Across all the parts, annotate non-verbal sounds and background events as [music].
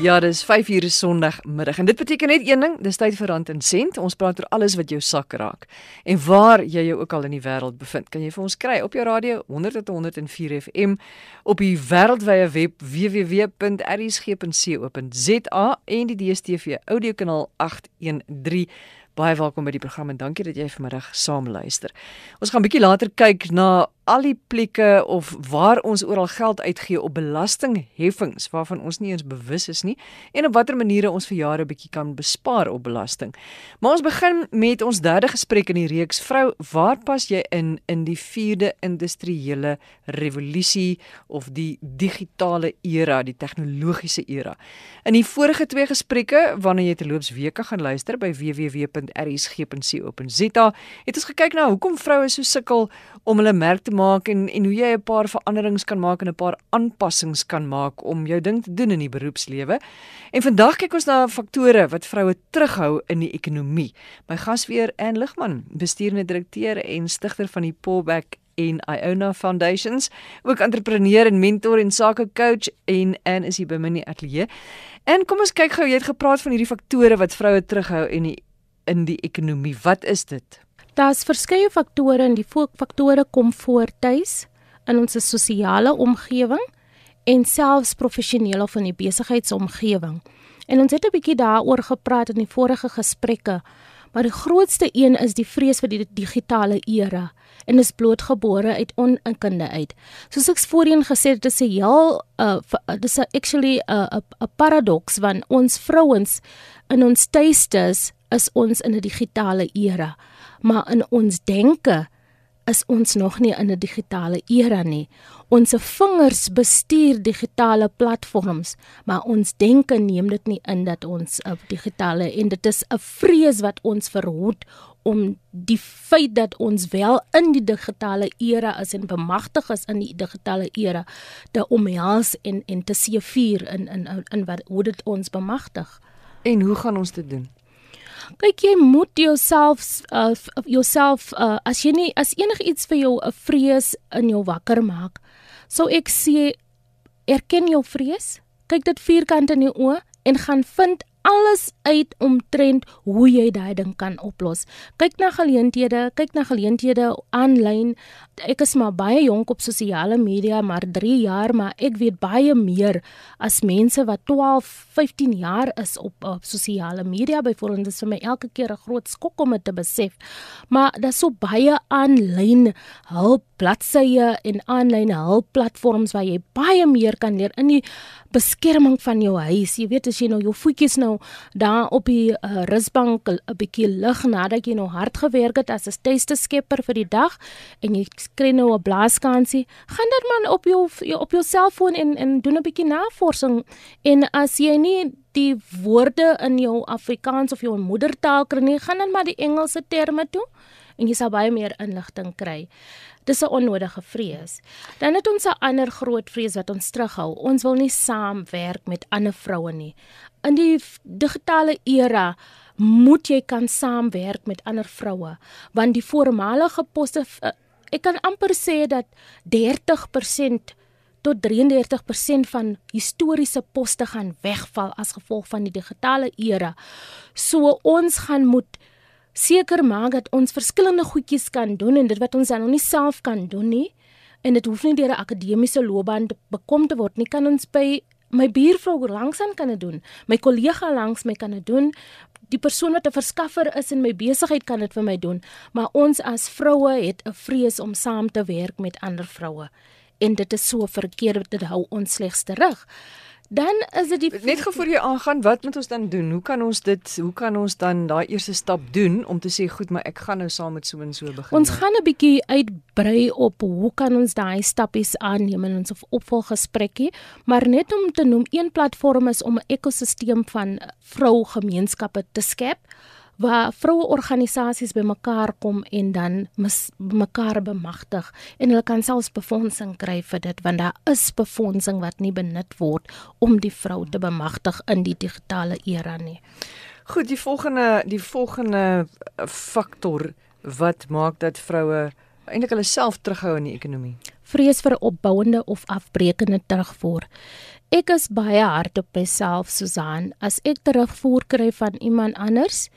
Ja, dis 5:00 Sondagmiddag en dit beteken net een ding, dis tyd vir rand en sent. Ons praat oor alles wat jou sak raak. En waar jy jou ook al in die wêreld bevind, kan jy vir ons kry op jou radio 100.104 FM op die wêreldwye web www.rsg.co.za en die DStv audiokanaal 813. Baie welkom by die program en dankie dat jy vanmiddag saam luister. Ons gaan bietjie later kyk na al die plekke of waar ons oral geld uitgee op belastingheffings waarvan ons nie eens bewus is nie en op watter maniere ons vir jare bietjie kan bespaar op belasting. Maar ons begin met ons derde gesprek in die reeks Vrou, waar pas jy in in die 4de industriële revolusie of die digitale era, die tegnologiese era? In die vorige twee gesprekke, wanneer jy terloops weke gaan luister by www.rsg.co.za, het ons gekyk na hoekom vroue so sukkel om hulle merk te maak en en hoe jy 'n paar veranderings kan maak en 'n paar aanpassings kan maak om jou ding te doen in die beroepslewe. En vandag kyk ons na faktore wat vroue terughou in die ekonomie. My gas weer Ann Ligman, bestuurende direkteur en stigter van die Pullback en Iona Foundations, ook entrepreneur en mentor en sakecoach en Ann is hier by my in die ateljee. En kom ons kyk gou, jy het gepraat van hierdie faktore wat vroue terughou in die in die ekonomie. Wat is dit? Daar's verskeie faktore en die faktore kom voor tuis in ons sosiale omgewing en selfs professioneel of in die besigheidsomgewing. En ons het 'n bietjie daaroor gepraat in die vorige gesprekke, maar die grootste een is die vrees vir die digitale era en is blootgebore uit onkunde uit. Soos ek voorheen gesê het, dis 'n heel uh dis actually 'n 'n paradoks want ons vrouens in ons tuistes is ons in 'n digitale era maar in ons denke is ons nog nie in 'n digitale era nie. Ons vingers bestuur digitale platforms, maar ons denke neem dit nie in dat ons op digitale en dit is 'n vrees wat ons verhoed om die feit dat ons wel in die digitale era is en bemagtig is in die digitale era te omhels en en te seëvier in in in wat hoe dit ons bemagtig. En hoe gaan ons dit doen? Kyk jy moet jouself uh, jouself uh, as jy nie as enigiets vir jou 'n vrees in jou wakker maak sou ek sê erken jou vrees kyk dit vierkant in die oë en gaan vind alles uit omtrent hoe jy daai ding kan oplos. Kyk na geleenthede, kyk na geleenthede aanlyn. Ek is maar baie jonk op sosiale media, maar 3 jaar, maar ek weet baie meer as mense wat 12, 15 jaar is op, op sosiale media. Byvoorbeeld, dit is vir my elke keer 'n groot skok om dit te besef. Maar daar's so baie aanlyn hulp bladsye en aanlyn hulpplatforms waar jy baie meer kan leer in die beskerming van jou huis. Jy weet as jy nou jou voetjies nou daar op die uh, rusbank 'n bietjie lig nadat jy nou hard gewerk het as 'n tuiste skepper vir die dag en jy kry nou 'n blaaskansie, gaan dit man op jou op jou selfoon en en doen 'n bietjie navorsing en as jy nie die woorde in jou Afrikaans of jou moedertaal kry nie, gaan dan maar die Engelse terme toe en jy sal baie meer inligting kry. Dis 'n onnodige vrees. Dan het ons 'n ander groot vrees wat ons terughou. Ons wil nie saamwerk met ander vroue nie. In die digitale era moet jy kan saamwerk met ander vroue want die voormalige poste eh, ek kan amper sê dat 30% tot 33% van historiese poste gaan wegval as gevolg van die digitale era. So ons gaan moet seker maak dat ons verskillende goedjies kan doen en dit wat ons dan nog nie self kan doen nie. En dit hoef nie deur 'n akademiese loopbaan bekom te word nie. Kan ons by my buurvrou langsaan kan dit doen. My kollega langs my kan dit doen. Die persoon wat 'n verskaffer is in my besigheid kan dit vir my doen. Maar ons as vroue het 'n vrees om saam te werk met ander vroue. En dit is so verkeerd dit hou ons slegs terug dan is dit die net gou voor jy aangaan wat moet ons dan doen? Hoe kan ons dit hoe kan ons dan daai eerste stap doen om te sê goed maar ek gaan nou saam met so en so begin. Ons gaan 'n bietjie uitbrei op hoe kan ons daai stappies aanneem in ons opvolggesprekkie maar net om te noem een platform is om 'n ekosisteem van vrou gemeenskappe te skep waar vroue organisasies bymekaar kom en dan mekaar bemagtig en hulle kan selfs befondsing kry vir dit want daar is befondsing wat nie benut word om die vrou te bemagtig in die digitale era nie. Goed, die volgende die volgende eh, faktor wat maak dat vroue eintlik hulle self terughou in die ekonomie. Vrees vir opbouende of afbreekende terugvoer. Ek is baie hard op myself, Susan. As ek terugvoer kry van iemand anders,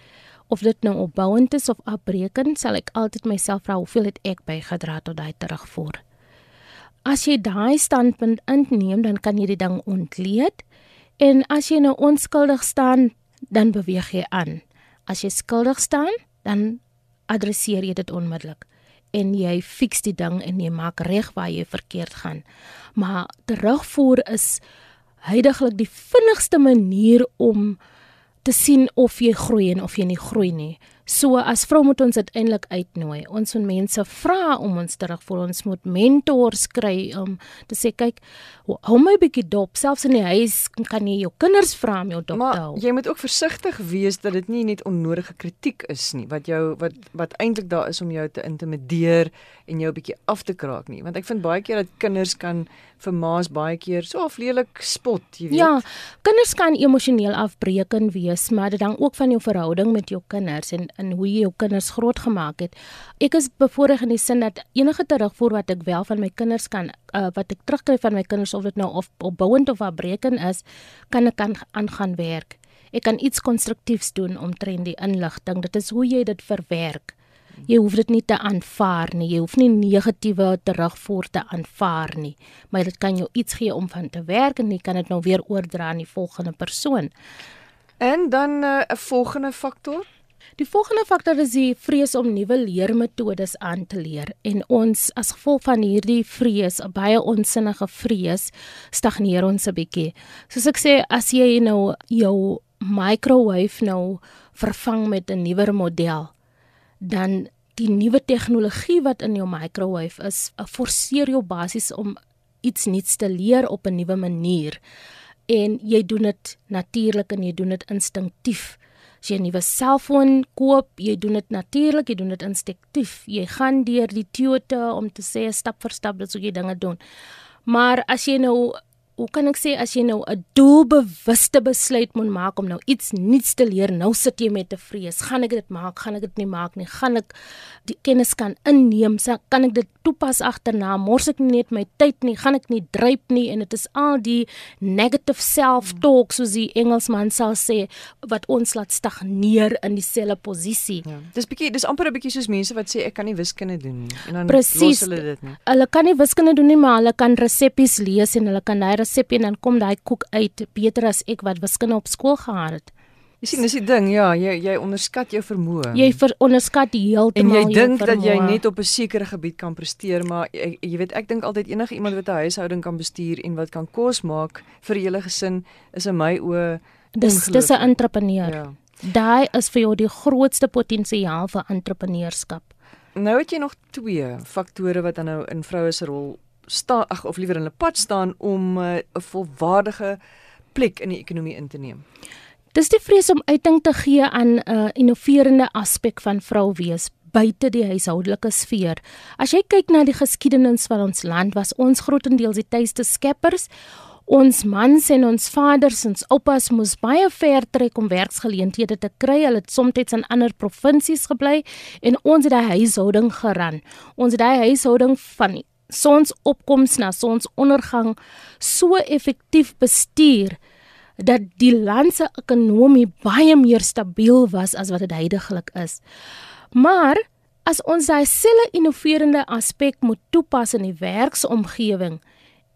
of dit nou opbouend is of afbreekend, sal ek altyd myself vra hoeveel het ek bygedra tot daai terugvoer. As jy daai standpunt inneem, dan kan jy die ding ontleed en as jy nou onskuldig staan, dan beweeg jy aan. As jy skuldig staan, dan adresseer jy dit onmiddellik en jy fix die ding en jy maak reg waar jy verkeerd gaan. Maar terugvoer is heidaglik die vinnigste manier om te sien of jy groei en of jy nie groei nie. So as vrou moet ons uiteindelik uitnooi. Ons moet mense vra om ons terugvoer. Ons moet mentors kry om te sê kyk, hou my bietjie dop. Selfs in die huis kan jy jou kinders vra om jou dop te hou. Maar jy moet ook versigtig wees dat dit nie net onnodige kritiek is nie wat jou wat wat eintlik daar is om jou te intimideer en jou bietjie af te kraak nie. Want ek vind baie keer dat kinders kan vir ma's baie keer so aflelik spot, jy weet. Ja, kinders kan emosioneel afbreekend wees, maar dit hang ook van jou verhouding met jou kinders en in hoe jy jou kinders grootgemaak het. Ek is bevoorreg in die sin dat enige terugvoer wat ek wel van my kinders kan uh, wat ek terugkry van my kinders of dit nou of opbouend of afbreekend is, kan ek aan aangaan werk. Ek kan iets konstruktiefs doen om trend die inligting. Dit is hoe jy dit verwerk. Jy hoef dit nie te aanvaar nie. Jy hoef nie negatiewe terugvoer te aanvaar nie, maar dit kan jou iets gee om van te werk en jy kan dit nou weer oordra aan die volgende persoon. En dan uh, 'n uh, volgende faktor Die volgende faktor is die vrees om nuwe leermetodes aan te leer en ons as gevolg van hierdie vrees, baie onsinnige vrees, stagneer ons 'n bietjie. Soos ek sê, as jy nou jou microwave nou vervang met 'n nuwer model, dan die nuwe tegnologie wat in jou microwave is, forceer jou basies om iets nuuts te leer op 'n nuwe manier. En jy doen dit natuurlik en jy doen dit instinktief. As jy 'n nuwe selfoon koop, jy doen dit natuurlik, jy doen dit instinktief. Jy gaan deur die Toyota om te sê stap vir stap dat so jy dinge doen. Maar as jy nou hoe kan ek sê as jy nou 'n doelbewuste besluit moet maak om nou iets nuuts te leer, nou sit jy met 'n vrees. Gaan ek dit maak? Gaan ek dit nie maak nie? Gaan ek die kennis kan inneem? Kan ek dit toepas agterna? Mors ek nie net my tyd nie? Gaan ek nie dryp nie? En dit is al die negative self-talk soos die Engelsman sal sê wat ons laat stagneer in dieselfde posisie. Ja. Dis bietjie dis amper 'n bietjie soos mense wat sê ek kan nie wiskunde doen nie en dan Precies, los hulle dit nie. Hulle kan nie wiskunde doen nie, maar hulle kan reseppies lees en hulle kan daai resepie en dan kom daai koek uit beter as ek wat wiskunde op skool gehad het. Jy sien, dis die ding, ja, jy jy onderskat jou vermoë. Jy ver, onderskat heeltemal jou vermoë. En jy dink dat jy net op 'n sekere gebied kan presteer, maar jy, jy weet, ek dink altyd enige iemand wat 'n huishouding kan bestuur en wat kan kos maak vir 'n hele gesin is in my oë dis dis 'n entrepreneur. Ja. Daai is vir jou die grootste potensiaal vir entrepreneurskap. Nou het jy nog twee faktore wat dan nou in vroue se rol staan ag of liewer in hulle pad staan om uh, 'n uh, volwaardige plek in die ekonomie in te neem. Dis die vrees om uiting te gee aan 'n uh, innoverende aspek van vrou wees buite die huishoudelike sfeer. As jy kyk na die geskiedenis van ons land, was ons grootendeels die tuiste skeppers. Ons mans en ons vaders en ons oupas moes baie ver trek om werksgeleenthede te kry. Hulle het soms in ander provinsies gebly en ons het die huishouding geran. Ons het die huishouding van sonsopkoms na sonsondergang so effektief bestuur dat die land se ekonomie baie meer stabiel was as wat dit heidaglik is. Maar as ons daai selfe innoverende aspek moet toepas in die werksomgewing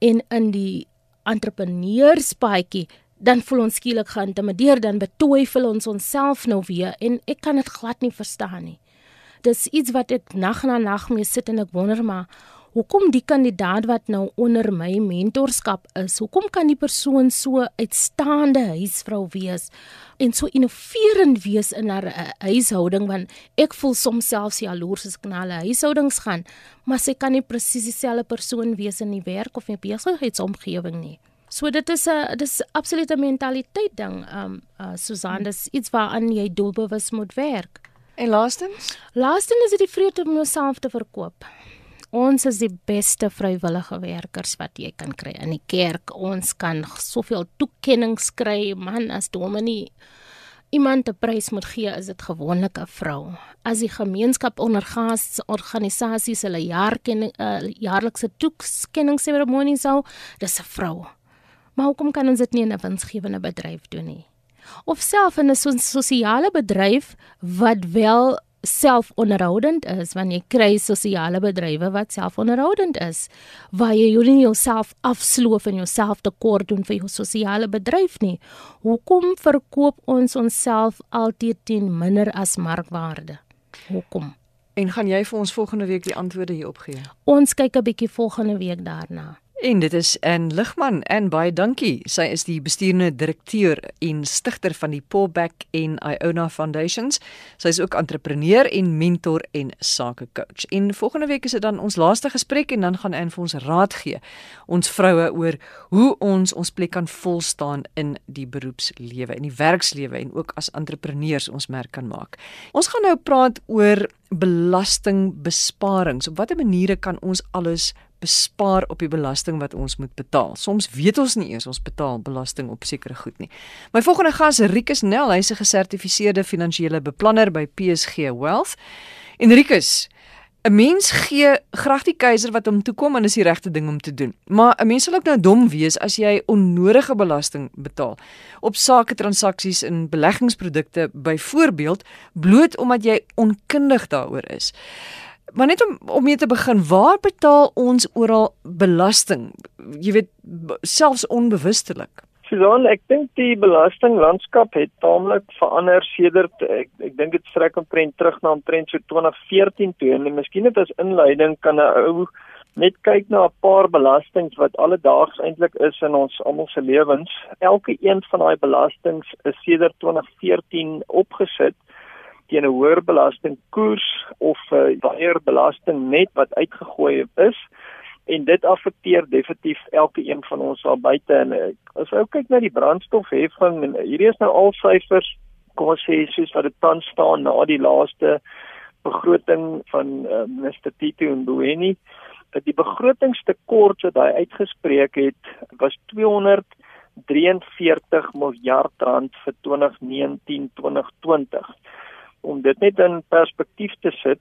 en in die entrepreneurspaadjie, dan voel ons skielik geïntimideer, dan betwyfel ons onsself nou weer en ek kan dit glad nie verstaan nie. Dis iets wat ek nag na nag mee sit en ek wonder maar hoekom die kandidaat wat nou onder my mentorskap is, hoekom kan die persoon so uitstaande huisvrou wees en so innoverend wees in haar uh, huishouding want ek voel soms selfs jaloers as ek na hulle huishoudings gaan, maar sy kan nie presies dieselfde persoon wees in die werk of in die besigheidsomgewing nie. So dit is 'n dis absolute mentaliteit ding. Um uh, Susan, dis iets waaraan jy doelbewus moet werk. En laastens? Laastens is dit die vreugde om jouself te verkoop. Ons is die beste vrywillige werkers wat jy kan kry in die kerk. Ons kan soveel toekenninge kry, man, as dominee iemand 'n prys moet gee, is dit gewoonlik 'n vrou. As die gemeenskap ondergaan organisasies hulle jaarkenning uh, jaarlikse toekenningsseremonie sou, dis 'n vrou. Maar hoekom kan ons dit nie in 'n winsgewende bedryf doen nie? Of self in 'n so sosiale bedryf wat wel selfonderhoudend is wanneer jy kry sosiale bedrywe wat selfonderhoudend is waar jy nie jouself afsloof en jouself tekort doen vir jou sosiale bedryf nie. Hoekom verkoop ons onsself altyd teen minder as markwaarde? Hoekom? En gaan jy vir ons volgende week die antwoorde hierop gee? Ons kyk 'n bietjie volgende week daarna En dit is en Ligman en baie dankie. Sy is die bestuurende direkteur en stigter van die Pullback en Iona Foundations. Sy is ook entrepreneur en mentor en sakecoach. En volgende week is dit dan ons laaste gesprek en dan gaan Anne vir ons raad gee. Ons vroue oor hoe ons ons plek kan volstaan in die beroepslewe en die werkslewe en ook as entrepreneurs ons merk kan maak. Ons gaan nou praat oor belastingbesparings. Op watter maniere kan ons alles bespaar op die belasting wat ons moet betaal. Soms weet ons nie eers ons betaal belasting op sekere goed nie. My volgende gas Rikus Nel, hy's 'n gesertifiseerde finansiële beplanner by PSG Wealth. En Rikus, 'n mens gee graag die keiser wat hom toe kom en is die regte ding om te doen. Maar 'n mens sal ook nou dom wees as jy onnodige belasting betaal op sake transaksies in beleggingsprodukte byvoorbeeld bloot omdat jy onkundig daaroor is. Maar net om om mee te begin, waar betaal ons oral belasting? Jy weet selfs onbewustelik. Susan, ek dink die belastinglandskap het taamlik verander sedert ek ek dink dit strek omtrent terug na omtrent so 2014 toe en miskien net as inleiding kan 'n ou net kyk na 'n paar belastings wat alledaags eintlik is in ons almal se lewens. Elke een van daai belastings is sedert 2014 opgesit teen 'n hoër belastingkoers of 'n uh, baie belasting net wat uitgegooi is. En dit affekteer definitief elke een van ons daar buite. En uh, as jy kyk na die brandstofheffing en uh, hierdie is nou al syfers kom ons sê soos wat dit tans staan na die laaste begroting van uh, Mr Tito en Bueni die begrotingstekort wat hy uitgespreek het was 243 miljard rand vir 2019-2020 om dit net in perspektief te sit,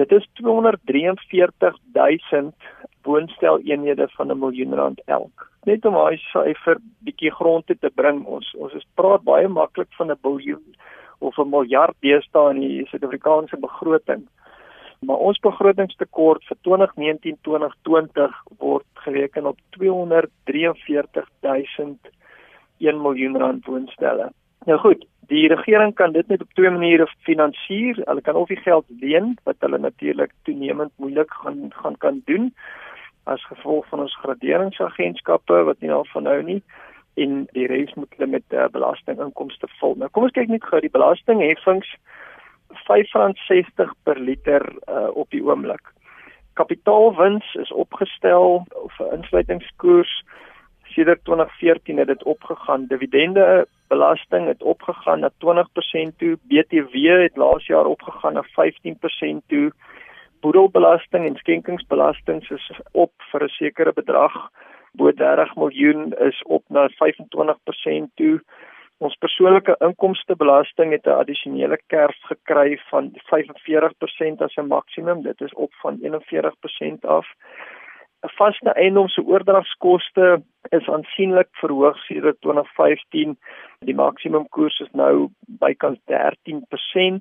dit is 243000 woonsteleenhede van 'n miljoen rand elk. Net om daai syfer bietjie grond te bring, ons ons is praat baie maklik van 'n biljoen of 'n miljard deesdae in die Suid-Afrikaanse begroting. Maar ons begrotingstekort vir 2019-2020 word gereken op 243000 1 miljoen rand woonstelle. Nou goed, Die regering kan dit net op twee maniere finansier. Hulle kan of die geld leen wat hulle natuurlik toenemend moeilik gaan gaan kan doen as gevolg van ons graderingsagentskappe wat nie al van nou nie en die res moet hulle met uh, belastinginkomste vul. Nou kom ons kyk net gou die belastingheffings R5.60 per liter uh, op die oomblik. Kapitaalwins is opgestel 'n insluitingskoers sedert 2014 het dit opgegaan. Dividende belasting het opgegaan na 20% toe. BTW het laas jaar opgegaan na 15% toe. Boedelbelasting en skenkingsbelasting is op vir 'n sekere bedrag. Bo 30 miljoen is op na 25% toe. Ons persoonlike inkomstebelasting het 'n addisionele kerf gekry van 45% as 'n maksimum. Dit is op van 41% af vaste eiendom se oordragskoste is aansienlik verhoog sedert 2015. Die maksimum koers is nou bykans 13%.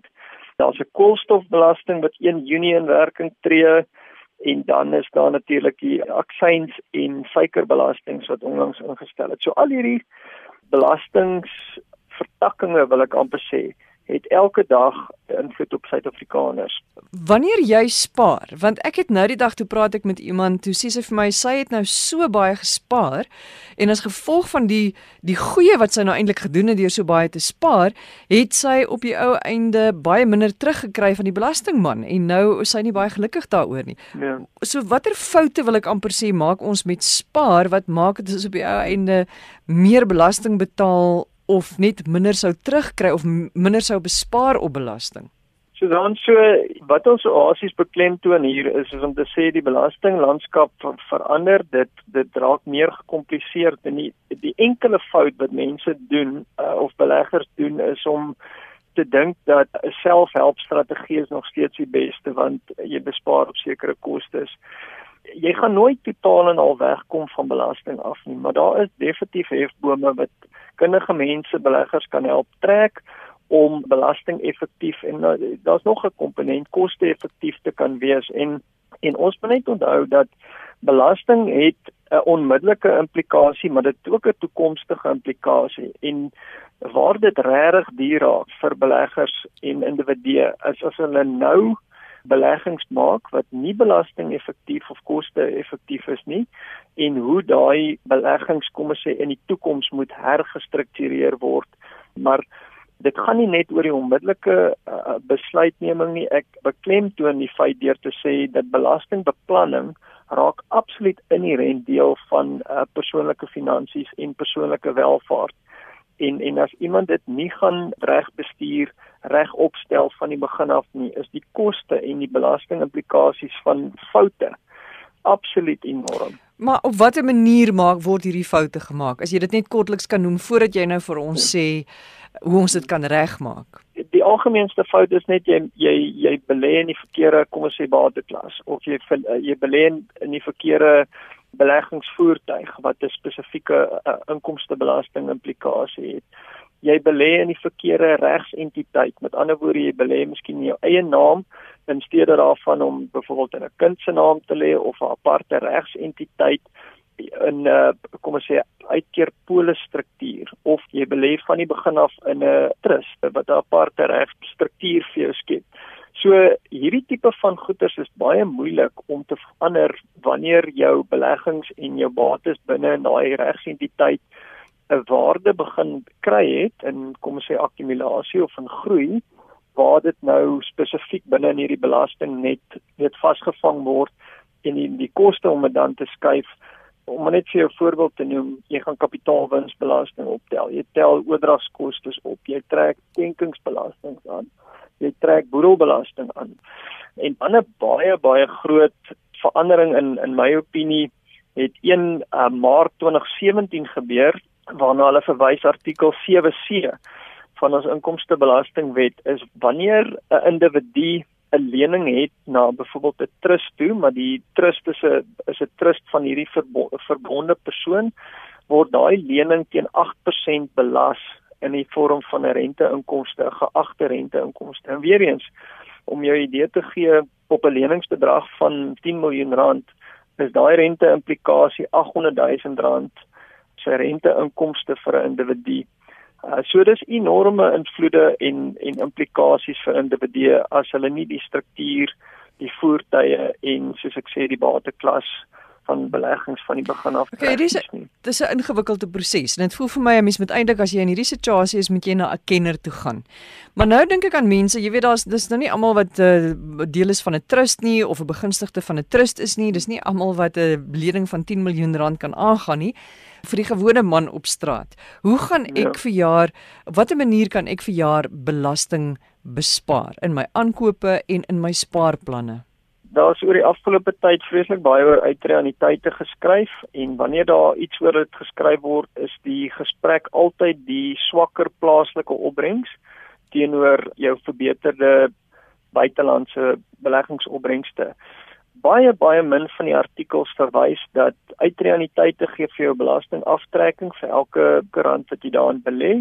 Daar's 'n koolstofbelasting wat 1 Junie in werking tree en dan is daar natuurlik die aksies en suikerbelastings wat onlangs ingestel het. So al hierdie belastingvertakkings wil ek amper sê het elke dag invloed op Suid-Afrikaners. Wanneer jy spaar, want ek het nou die dag toe praat ek met iemand, toe sê sy vir my sy het nou so baie gespaar en as gevolg van die die goeie wat sy nou eintlik gedoen het deur so baie te spaar, het sy op die ou einde baie minder teruggekry van die belastingman en nou is sy nie baie gelukkig daaroor nie. Ja. So watter foute wil ek amper sê maak ons met spaar wat maak dit as op die ou einde meer belasting betaal of net minder sou terugkry of minder sou bespaar op belasting? So dan so wat ons oasies beklemtoon hier is is om te sê die belastinglandskap verander dit dit raak meer gekompliseer en die die enkele fout wat mense doen uh, of beleggers doen is om te dink dat 'n selfhelpstrategie is nog steeds die beste want jy bespaar op sekere kostes. Jy gaan nooit totaal en al wegkom van belasting af nie, maar daar is definitief hefbome wat kundige mense beleggers kan help trek om belasting effektief en nou, daar's nog 'n komponent koste effektief te kan wees en en ons moet net onthou dat belasting het 'n onmiddellike implikasie maar dit het ook 'n toekomstige implikasie en waar dit regtig duur raak vir beleggers en individue is as hulle nou beleggings maak wat nie belasting effektief of koste effektief is nie en hoe daai beleggings kom ons sê in die toekoms moet hergestruktureer word. Maar dit gaan nie net oor die onmiddellike uh, besluitneming nie. Ek beklemtoon die feit deur te sê dat belastingbeplanning raak absoluut inherënt deel van uh, persoonlike finansies en persoonlike welfaart en en as iemand dit nie gaan reg bestuur reg opstel van die begin af nie is die koste en die belastingimplikasies van foute absoluut enorm. Maar op watter manier maak word hierdie foute gemaak? As jy dit net kortliks kan noem voordat jy nou vir ons sê hoe ons dit kan regmaak. Die algemeenste fout is net jy jy jy belê in die verkeerde kom ons sê bateklas of jy jy belê in die verkeerde beleggingsvoertuig wat 'n spesifieke uh, inkomstebelasting implikasie het. Jy belê in die verkeerde regsentiteit. Met ander woorde, jy belê miskien in jou eie naam in steede daarvan om byvoorbeeld in 'n kind se naam te lê of 'n aparte regsentiteit in 'n uh, kom ons sê uitkeerpolis struktuur of jy belê van die begin af in 'n trust wat 'n aparte regsstruktuur vir jou skep. So hierdie tipe van goederes is baie moeilik om te verander wanneer jou beleggings en jou bates binne in daai regsentiteit 'n waarde begin kry het in kom ons sê akkumulasie of in groei waar dit nou spesifiek binne in hierdie belasting net net vasgevang word en die, die koste om dit dan te skuif om net vir jou voorbeeld te noem jy gaan kapitaalwinsbelasting optel jy tel oordragskoste op jy trek skenkingsbelasting aan jy trek boedelbelasting aan. En 'n ander baie baie groot verandering in in my opinie het 1 uh, Maart 2017 gebeur waarna hulle verwys artikel 7C van ons inkomstebelastingwet is wanneer 'n individu 'n lening het na byvoorbeeld 'n trust toe, maar die trust is 'n is 'n trust van hierdie verbonde persoon word daai lening teen 8% belas in die vorm van 'n renteinkomste, 'n geagte renteinkomste. En weer eens om jou idee te gee op 'n leningsbedrag van 10 miljoen rand is daai rente-implikasie 800 000 rand se renteinkomste vir 'n individu. Uh, so dis enorme invloede en en implikasies vir individue as hulle nie die struktuur, die voertuie en soos ek sê die bateklas van beleggings van die begin af. Okay, dis dis 'n ingewikkelde proses. En dit voel vir my 'n mens moet eintlik as jy in hierdie situasie is, moet jy na 'n kenner toe gaan. Maar nou dink ek aan mense, jy weet daar's dis nou nie almal wat 'n uh, eh, deel is van 'n trust nie of 'n begunstigde van 'n trust is nie. Dis nie almal wat 'n lening van 10 miljoen rand kan aangaan nie vir die gewone man op straat. Hoe gaan ek ja. vir jaar watter manier kan ek vir jaar belasting bespaar in my aankope en in my spaarplanne? daar's oor die afgelope tyd vreeslik baie oor uitreaniteite geskryf en wanneer daar iets oor dit geskryf word, is die gesprek altyd die swakker plaaslike opbrengs teenoor jou verbeterde buitelandse beleggingsopbrengste. Baie baie min van die artikels verwys dat uitreaniteite gee vir jou belastingaftrekking vir elke rand wat jy daarin belê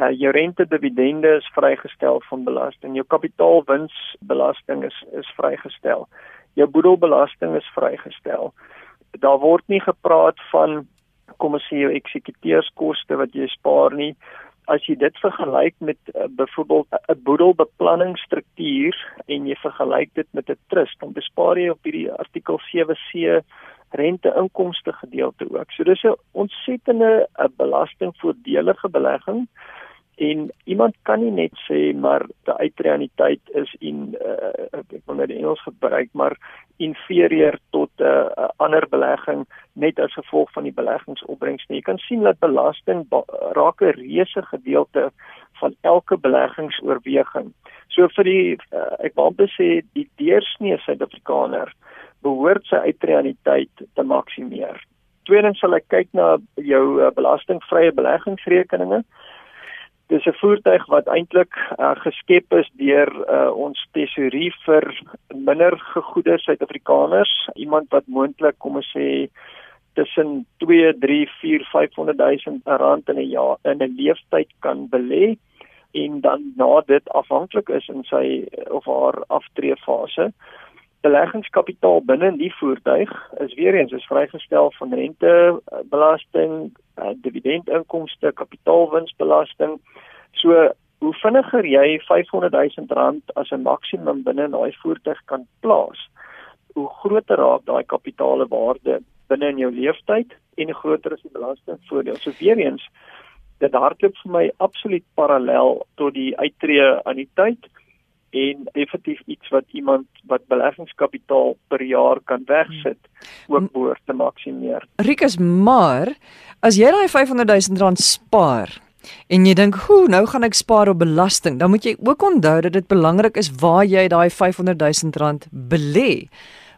uh, jou rente dividende is vrygestel van belasting, jou kapitaalwinsbelasting is is vrygestel. Jou boedelbelasting is vrygestel. Daar word nie gepraat van kom ons sê jou eksekuteurskoste wat jy spaar nie. As jy dit vergelyk met uh, byvoorbeeld 'n boedelbeplanningsstruktuur en jy vergelyk dit met 'n trust, dan bespaar jy op hierdie artikel 7C rente-inkomste gedeelte ook. So dis 'n ontsettende 'n belastingvoordelige belegging en iemand kan nie net sê maar die uitreaniteit is in uh, ek wil net die Engels gebruik maar 'n uh, uh, ander belegging net as gevolg van die beleggingsopbrengs nie. Jy kan sien dat belasting raak 'n reuse gedeelte van elke beleggingsoorweging. So vir die uh, ek wou net sê die deursnee Suid-Afrikaner behoort sy uitreaniteit te maksimeer. Tweedens sal ek kyk na jou uh, belastingvrye beleggingsrekeninge Dis 'n voertuig wat eintlik uh, geskep is deur uh, ons tesourier vir minder gegoede Suid-Afrikaners, iemand wat moontlik kom ons sê tussen 2, 3, 4, 500 000 rand in 'n jaar in 'n leeftyd kan belê en dan na dit afhanklik is in sy of haar aftreefase. Beleggingskapitaal binne in die voertuig is weer eens is vrygestel van rente belasting, uh, dividendinkomste, kapitaalwinsbelasting. So hoe vinniger jy 500 000 rand as 'n maksimum binne in daai voertuig kan plaas, hoe groter raak daai kapitale waarde binne in jou lewenstyd en hoe groter is die belastingvoordeel. So weer eens dit hardloop vir my absoluut parallel tot die uittreë aan die tyd en definitief iets wat iemand wat beleggingskapitaal per jaar kan wegsit ook behoort te maksimeer. Rikus, maar as jy daai 500 000 rand spaar en jy dink, "Hoe, nou gaan ek spaar op belasting." Dan moet jy ook onthou dat dit belangrik is waar jy daai 500 000 rand belê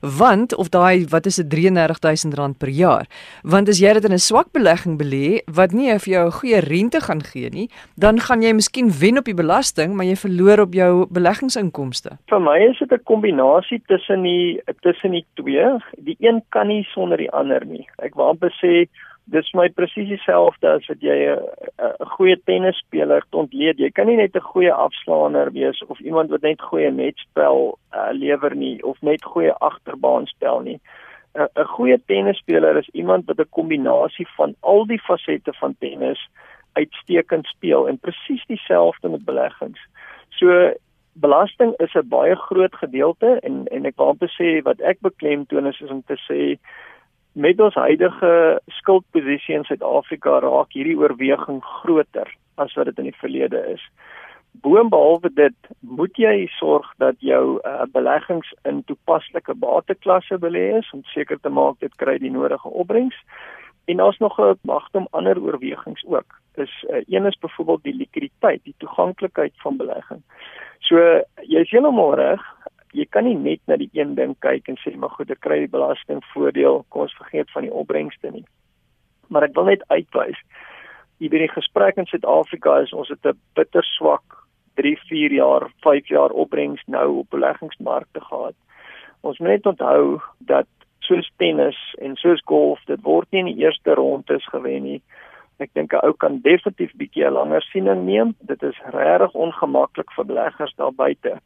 want of daai wat is dit 33000 rand per jaar? Want as jy dit in 'n swak belegging belê wat nie vir jou 'n goeie rente gaan gee nie dan gaan jy miskien wen op die belasting maar jy verloor op jou beleggingsinkomste. Vir my is dit 'n kombinasie tussen die tussen die twee. Die een kan nie sonder die ander nie. Ek wou amper sê dis my presies dieselfde as wat jy 'n goeie tennisspeler ontleed. Jy kan nie net 'n goeie afslaaner wees of iemand wat net goeie netspel uh, lewer nie of net goeie agterbaanspel nie. 'n Goeie tennisspeler is iemand wat 'n kombinasie van al die fasette van tennis uitstekend speel en presies dieselfde met beleggings. So belasting is 'n baie groot gedeelte en en ek wou amper sê wat ek beklemtoon is, is om te sê met ons huidige skuldposisie in Suid-Afrika raak hierdie oorweging groter as wat dit in die verlede is. Boonbehalwe dit, moet jy sorg dat jou uh, beleggings in toepaslike bateklasse belê is om seker te maak dit kry die nodige opbrengs. En daar's nog 'n magtom ander oorwegings ook. Dis uh, een is byvoorbeeld die likwiditeit, die toeganklikheid van belegging. So jy's heeltemal reg, jy kan nie net na die een ding kyk en sê maar goed, ek kry die belastingvoordeel, kom ons vergeet van die opbrengste nie. Maar ek wil net uitwys hier by die gesprek in Suid-Afrika is ons het 'n bitter swak 3, 4 jaar, 5 jaar opbrengs nou op beleggingsmarkte gehad. Ons moet net onthou dat soos tennis en soos golf, dit word nie in die eerste rondes gewen nie. Ek dink 'n ou kan definitief bietjie langer siening neem. Dit is regtig ongemaklik vir beleggers daar buite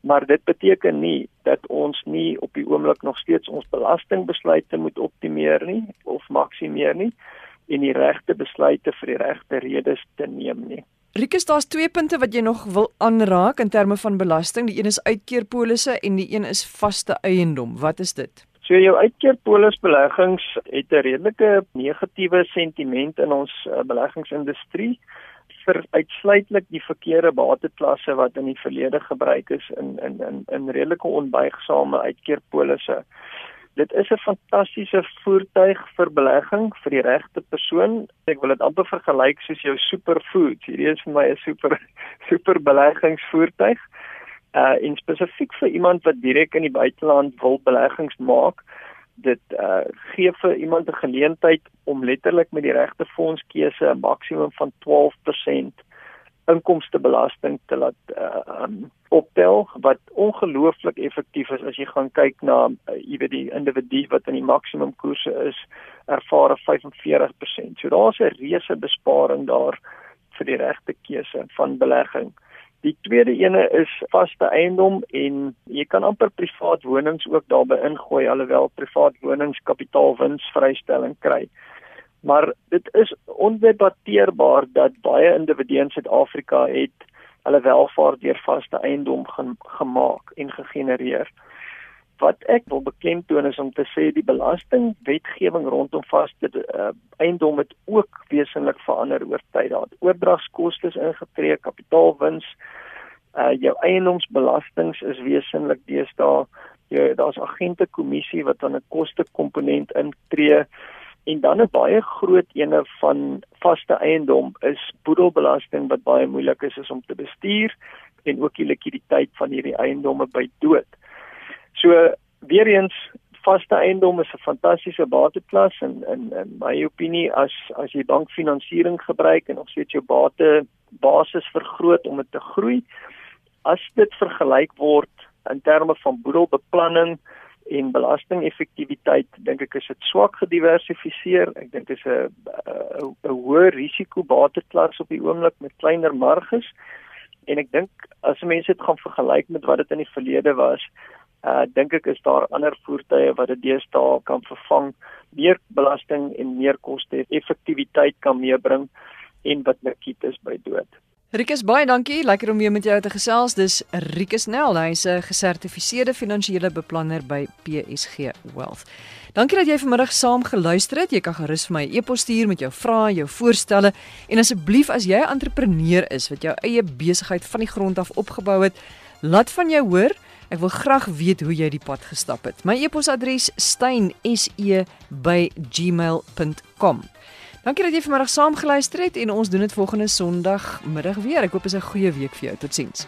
maar dit beteken nie dat ons nie op die oomblik nog steeds ons belastingbesluite moet optimeer nie of maksimeer nie en die regte besluite vir die regte redes te neem nie. Rikus, daar's twee punte wat jy nog wil aanraak in terme van belasting. Die een is uitkeerpolisse en die een is vaste eiendom. Wat is dit? So jou uitkeerpolisbeleggings het 'n redelike negatiewe sentiment in ons uh, beleggingsindustrie vir uitsluitlik die verkeerde bateklasse wat in die verlede gebruik is in in in in redelike onbuigsame uitkeerpolisse. Dit is 'n fantastiese voertuig vir belegging vir die regte persoon. Ek wil dit amper vergelyk soos jou superfood. Hierdie is vir my 'n super [laughs] super beleggingsvoertuig. Uh en spesifiek vir iemand wat direk in die buiteland wil beleggings maak dit uh gee vir iemand 'n geleentheid om letterlik met die regte fondskeuse 'n maksimum van 12% inkomstebelasting te laat uh um, optel wat ongelooflik effektief is as jy gaan kyk na uh, jy weet die individu wat in die maksimum koerse is ervaar 45%. So daar's 'n reuse besparing daar vir die regte keuse van belegging. Die tweede ene is vaste eiendom en jy kan amper privaat wonings ook daarbey ingooi alhoewel privaat wonings kapitaalwinsvrystelling kry. Maar dit is ondebatteerbaar dat baie individue in Suid-Afrika het hulle welvaart deur vaste eiendom gemaak en gegenereer. Wat ek wil beklemtoon is om te sê die belastingwetgewing rondom vaste uh, eiendom het ook wesentlik verander oor tyd. Daar het oordragskoste ingetree, kapitaalwins, uh jou eiendomsbelastings is wesentlik deesdae. Jy daar's agente kommissie wat aan 'n koste komponent intree en dan 'n baie groot ene van vaste eiendom is boedelbelasting wat baie moeilik is, is om te bestuur en ook die likwiditeit van hierdie eiendomme by dood. So weer eens vaste eiendom is 'n fantastiese bateklas en in in my opinie as as jy bankfinansiering gebruik en nog steeds jou bate basis vergroot om dit te groei as dit vergelyk word in terme van boedelbeplanning en belastingeffektiwiteit dink ek is dit swak gediversifiseer. Ek dink dit is 'n 'n hoë risiko bateklas op die oomblik met kleiner marges. En ek dink as mense dit gaan vergelyk met wat dit in die verlede was, uh dink ek is daar ander voertuie wat dit deesdae kan vervang, meer belasting en meer koste effektiwiteit kan meebring en wat nikiet is by dood. Rikus baie dankie. Lekker om weer met jou te gesels. Dis Rikus Nel, hy's 'n gesertifiseerde finansiële beplanner by PSG Wealth. Dankie dat jy vanmiddag saam geluister het. Jy kan gerus vir my 'n e e-pos stuur met jou vrae, jou voorstelle en asseblief as jy 'n entrepreneur is wat jou eie besigheid van die grond af opgebou het, laat van jou hoor. Ek wil graag weet hoe jy die pad gestap het. My e-posadres stein@gmail.com. Dankie dat jy vanmiddag saam geluister het en ons doen dit volgende Sondag middag weer. Ek hoop dit is 'n goeie week vir jou. Totsiens.